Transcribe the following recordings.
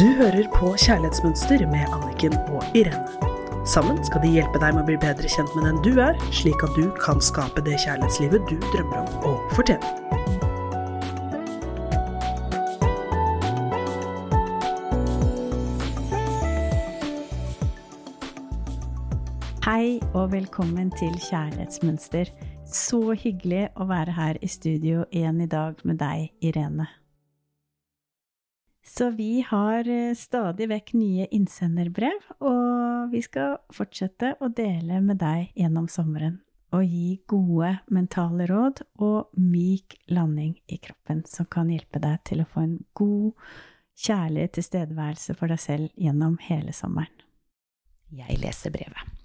Du hører på Kjærlighetsmønster med Anniken og Irene. Sammen skal de hjelpe deg med å bli bedre kjent med den du er, slik at du kan skape det kjærlighetslivet du drømmer om å fortjene. Hei og velkommen til Kjærlighetsmønster. Så hyggelig å være her i studio igjen i dag med deg, Irene. Så vi har eh, stadig vekk nye innsenderbrev, og vi skal fortsette å dele med deg gjennom sommeren og gi gode mentale råd og myk landing i kroppen som kan hjelpe deg til å få en god, kjærlig tilstedeværelse for deg selv gjennom hele sommeren. Jeg leser brevet.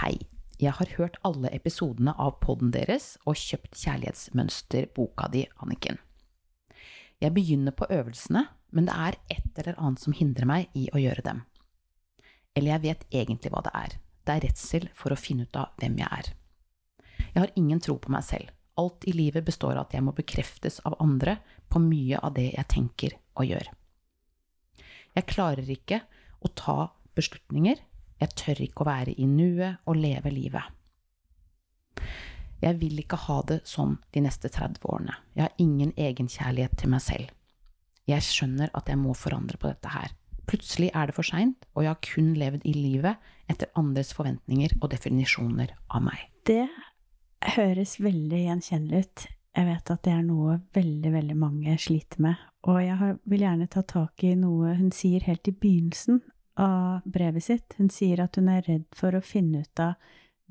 Hei, jeg har hørt alle episodene av podden deres og kjøpt Kjærlighetsmønster-boka di, Anniken. Jeg begynner på øvelsene, men det er et eller annet som hindrer meg i å gjøre dem. Eller jeg vet egentlig hva det er. Det er redsel for å finne ut av hvem jeg er. Jeg har ingen tro på meg selv. Alt i livet består av at jeg må bekreftes av andre på mye av det jeg tenker og gjør. Jeg klarer ikke å ta beslutninger. Jeg tør ikke å være i nuet og leve livet. Jeg vil ikke ha det sånn de neste 30 årene. Jeg har ingen egenkjærlighet til meg selv. Jeg skjønner at jeg må forandre på dette her. Plutselig er det for seint, og jeg har kun levd i livet etter andres forventninger og definisjoner av meg. Det høres veldig gjenkjennelig ut. Jeg vet at det er noe veldig, veldig mange sliter med. Og jeg vil gjerne ta tak i noe hun sier helt i begynnelsen av brevet sitt. Hun sier at hun er redd for å finne ut av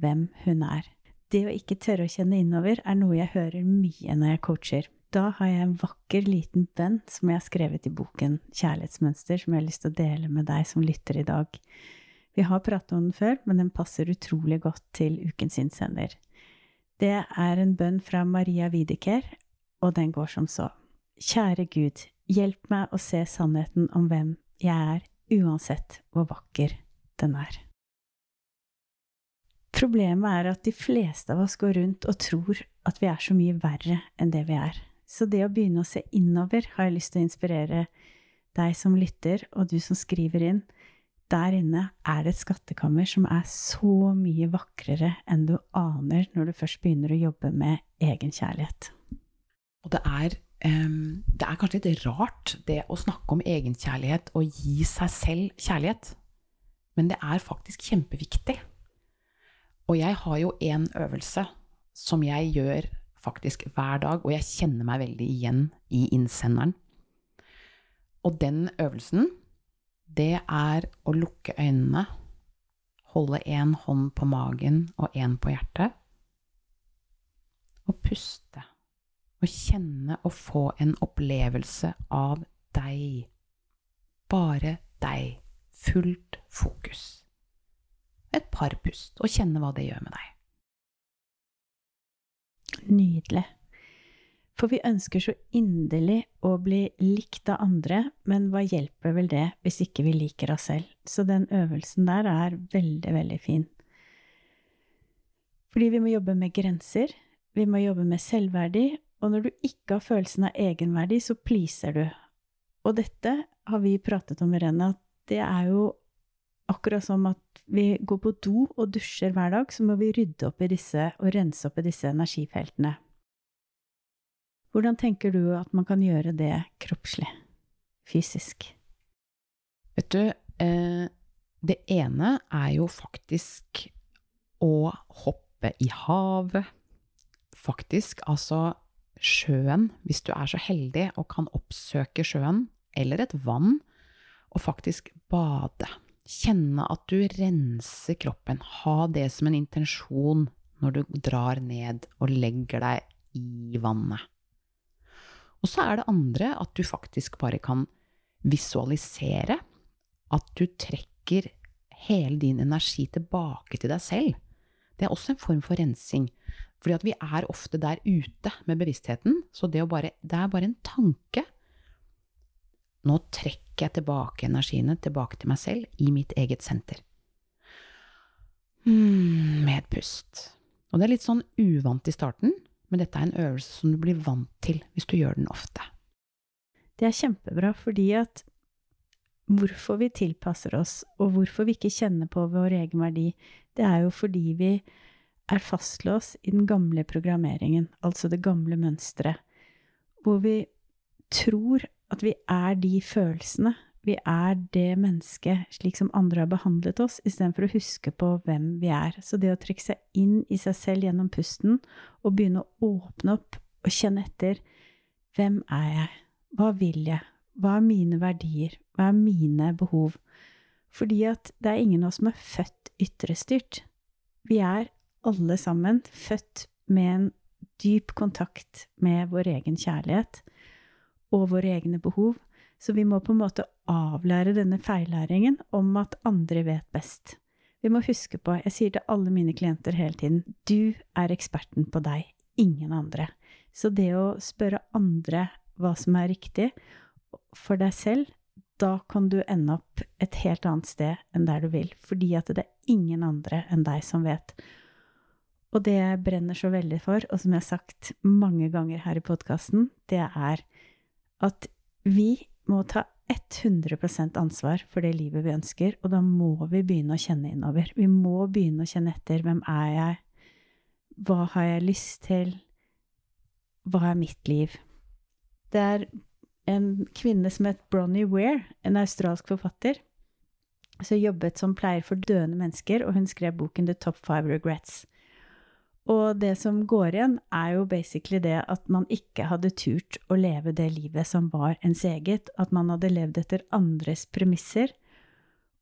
hvem hun er. Det å ikke tørre å kjenne innover er noe jeg hører mye når jeg coacher. Da har jeg en vakker liten bønn som jeg har skrevet i boken Kjærlighetsmønster, som jeg har lyst til å dele med deg som lytter i dag. Vi har pratet om den før, men den passer utrolig godt til ukens innsender. Det er en bønn fra Maria Wideker, og den går som så. Kjære Gud, hjelp meg å se sannheten om hvem jeg er, uansett hvor vakker den er. Problemet er at de fleste av oss går rundt og tror at vi er så mye verre enn det vi er. Så det å begynne å se innover har jeg lyst til å inspirere deg som lytter, og du som skriver inn. Der inne er det et skattekammer som er så mye vakrere enn du aner når du først begynner å jobbe med egenkjærlighet. Og det er, um, det er kanskje litt rart, det å snakke om egenkjærlighet og gi seg selv kjærlighet. Men det er faktisk kjempeviktig. Og jeg har jo en øvelse som jeg gjør faktisk hver dag, og jeg kjenner meg veldig igjen i innsenderen. Og den øvelsen, det er å lukke øynene, holde én hånd på magen og én på hjertet, og puste. Og kjenne og få en opplevelse av deg. Bare deg. Fullt fokus et par pust, og kjenne hva det gjør med deg. Nydelig. For vi ønsker så inderlig å bli likt av andre, men hva hjelper vel det hvis ikke vi liker oss selv? Så den øvelsen der er veldig, veldig fin. Fordi vi må jobbe med grenser, vi må jobbe med selvverdi, og når du ikke har følelsen av egenverdi, så pleaser du. Og dette har vi pratet om, Irene, at det er jo akkurat som at vi går på do og dusjer hver dag, så må vi rydde opp i disse og rense opp i disse energifeltene. Hvordan tenker du at man kan gjøre det kroppslig, fysisk? Vet du, eh, det ene er jo faktisk å hoppe i havet. Faktisk, altså sjøen, hvis du er så heldig og kan oppsøke sjøen, eller et vann, og faktisk bade. Kjenne at du renser kroppen. Ha det som en intensjon når du drar ned og legger deg i vannet. Og så er det andre at du faktisk bare kan visualisere at du trekker hele din energi tilbake til deg selv. Det er også en form for rensing. Fordi at vi er ofte der ute med bevisstheten, så det, bare, det er bare en tanke nå trekker jeg tilbake energiene tilbake til meg selv i mitt eget senter. Mm, med pust. Og det er litt sånn uvant i starten, men dette er en øvelse som du blir vant til hvis du gjør den ofte. Det er kjempebra, fordi at hvorfor vi tilpasser oss, og hvorfor vi ikke kjenner på vår egen verdi, det er jo fordi vi er fastlåst i den gamle programmeringen, altså det gamle mønsteret, hvor vi tror at vi er de følelsene, vi er det mennesket slik som andre har behandlet oss, istedenfor å huske på hvem vi er. Så det å trekke seg inn i seg selv gjennom pusten og begynne å åpne opp og kjenne etter hvem er jeg, hva vil jeg, hva er mine verdier, hva er mine behov? Fordi at det er ingen av oss som er født ytrestyrt. Vi er alle sammen født med en dyp kontakt med vår egen kjærlighet og våre egne behov. Så vi må på en måte avlære denne feillæringen om at andre vet best. Vi må huske på, jeg sier til alle mine klienter hele tiden, du er eksperten på deg, ingen andre. Så det å spørre andre hva som er riktig for deg selv, da kan du ende opp et helt annet sted enn der du vil, fordi at det er ingen andre enn deg som vet. Og det jeg brenner så veldig for, og som jeg har sagt mange ganger her i podkasten, det er at vi må ta 100% ansvar for det livet vi ønsker, og da må vi begynne å kjenne innover. Vi må begynne å kjenne etter. Hvem er jeg? Hva har jeg lyst til? Hva er mitt liv? Det er en kvinne som het Bronnie Ware, en australsk forfatter, som jobbet som pleier for døende mennesker, og hun skrev boken The Top Five Regrets. Og det som går igjen, er jo basically det at man ikke hadde turt å leve det livet som var ens eget, at man hadde levd etter andres premisser.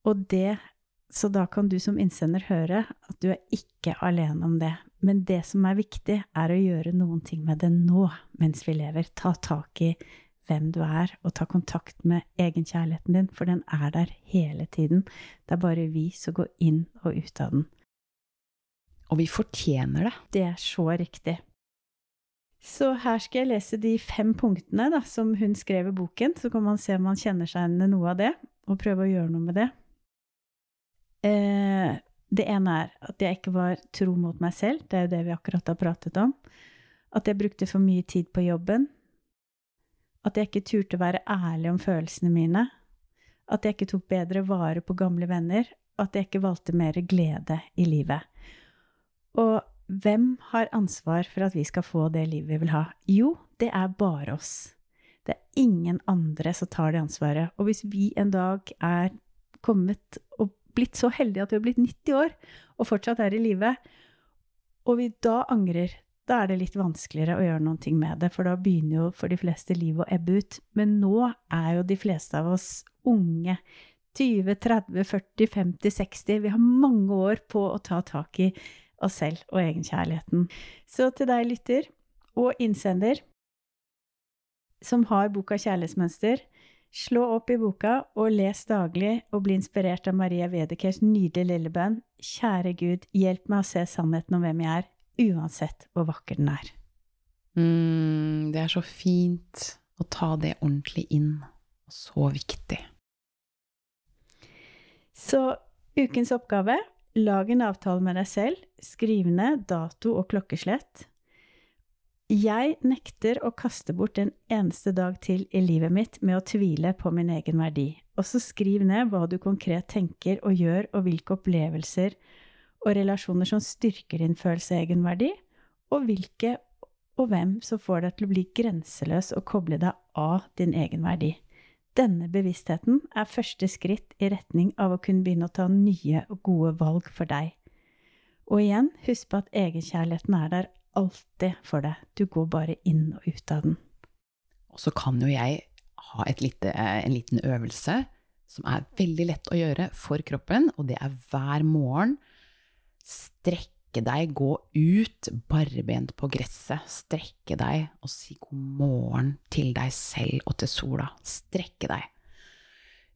Og det Så da kan du som innsender høre at du er ikke alene om det. Men det som er viktig, er å gjøre noen ting med det nå, mens vi lever. Ta tak i hvem du er, og ta kontakt med egenkjærligheten din, for den er der hele tiden. Det er bare vi som går inn og ut av den. Og vi fortjener det. Det er så riktig. Så her skal jeg lese de fem punktene da, som hun skrev i boken, så kan man se om man kjenner seg igjen i noe av det, og prøve å gjøre noe med det. Eh, det ene er at jeg ikke var tro mot meg selv, det er jo det vi akkurat har pratet om. At jeg brukte for mye tid på jobben. At jeg ikke turte å være ærlig om følelsene mine. At jeg ikke tok bedre vare på gamle venner. At jeg ikke valgte mer glede i livet. Og hvem har ansvar for at vi skal få det livet vi vil ha? Jo, det er bare oss. Det er ingen andre som tar det ansvaret. Og hvis vi en dag er kommet og blitt så heldige at vi har blitt 90 år og fortsatt er i live, og vi da angrer, da er det litt vanskeligere å gjøre noe med det, for da begynner jo for de fleste livet å ebbe ut. Men nå er jo de fleste av oss unge. 20, 30, 40, 50, 60. Vi har mange år på å ta tak i oss selv og egenkjærligheten. Så til deg, lytter og innsender, som har boka Kjærlighetsmønster, slå opp i boka og les daglig og bli inspirert av Maria Wedekers nydelige lille bønn Kjære Gud, hjelp meg å se sannheten om hvem jeg er, uansett hvor vakker den er. Mm, det er så fint å ta det ordentlig inn. Så viktig. Så ukens oppgave Lag en avtale med deg selv. Skriv ned dato og klokkeslett. Jeg nekter å kaste bort en eneste dag til i livet mitt med å tvile på min egen verdi. Og så skriv ned hva du konkret tenker og gjør, og hvilke opplevelser og relasjoner som styrker din følelse av egenverdi, og hvilke og hvem som får deg til å bli grenseløs og koble deg av din egen verdi. Denne bevisstheten er første skritt i retning av å kunne begynne å ta nye og gode valg for deg. Og igjen, husk på at egenkjærligheten er der alltid for deg. Du går bare inn og ut av den. Og så kan jo jeg ha lite, en liten øvelse som er veldig lett å gjøre for kroppen, og det er hver morgen strekk strekke deg, gå ut barbent på gresset, strekke deg og si god morgen til deg selv og til sola. Strekke deg.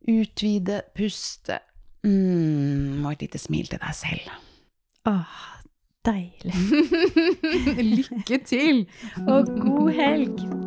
Utvide, puste, mm, og et lite smil til deg selv. Åh, deilig. Lykke til! og god helg!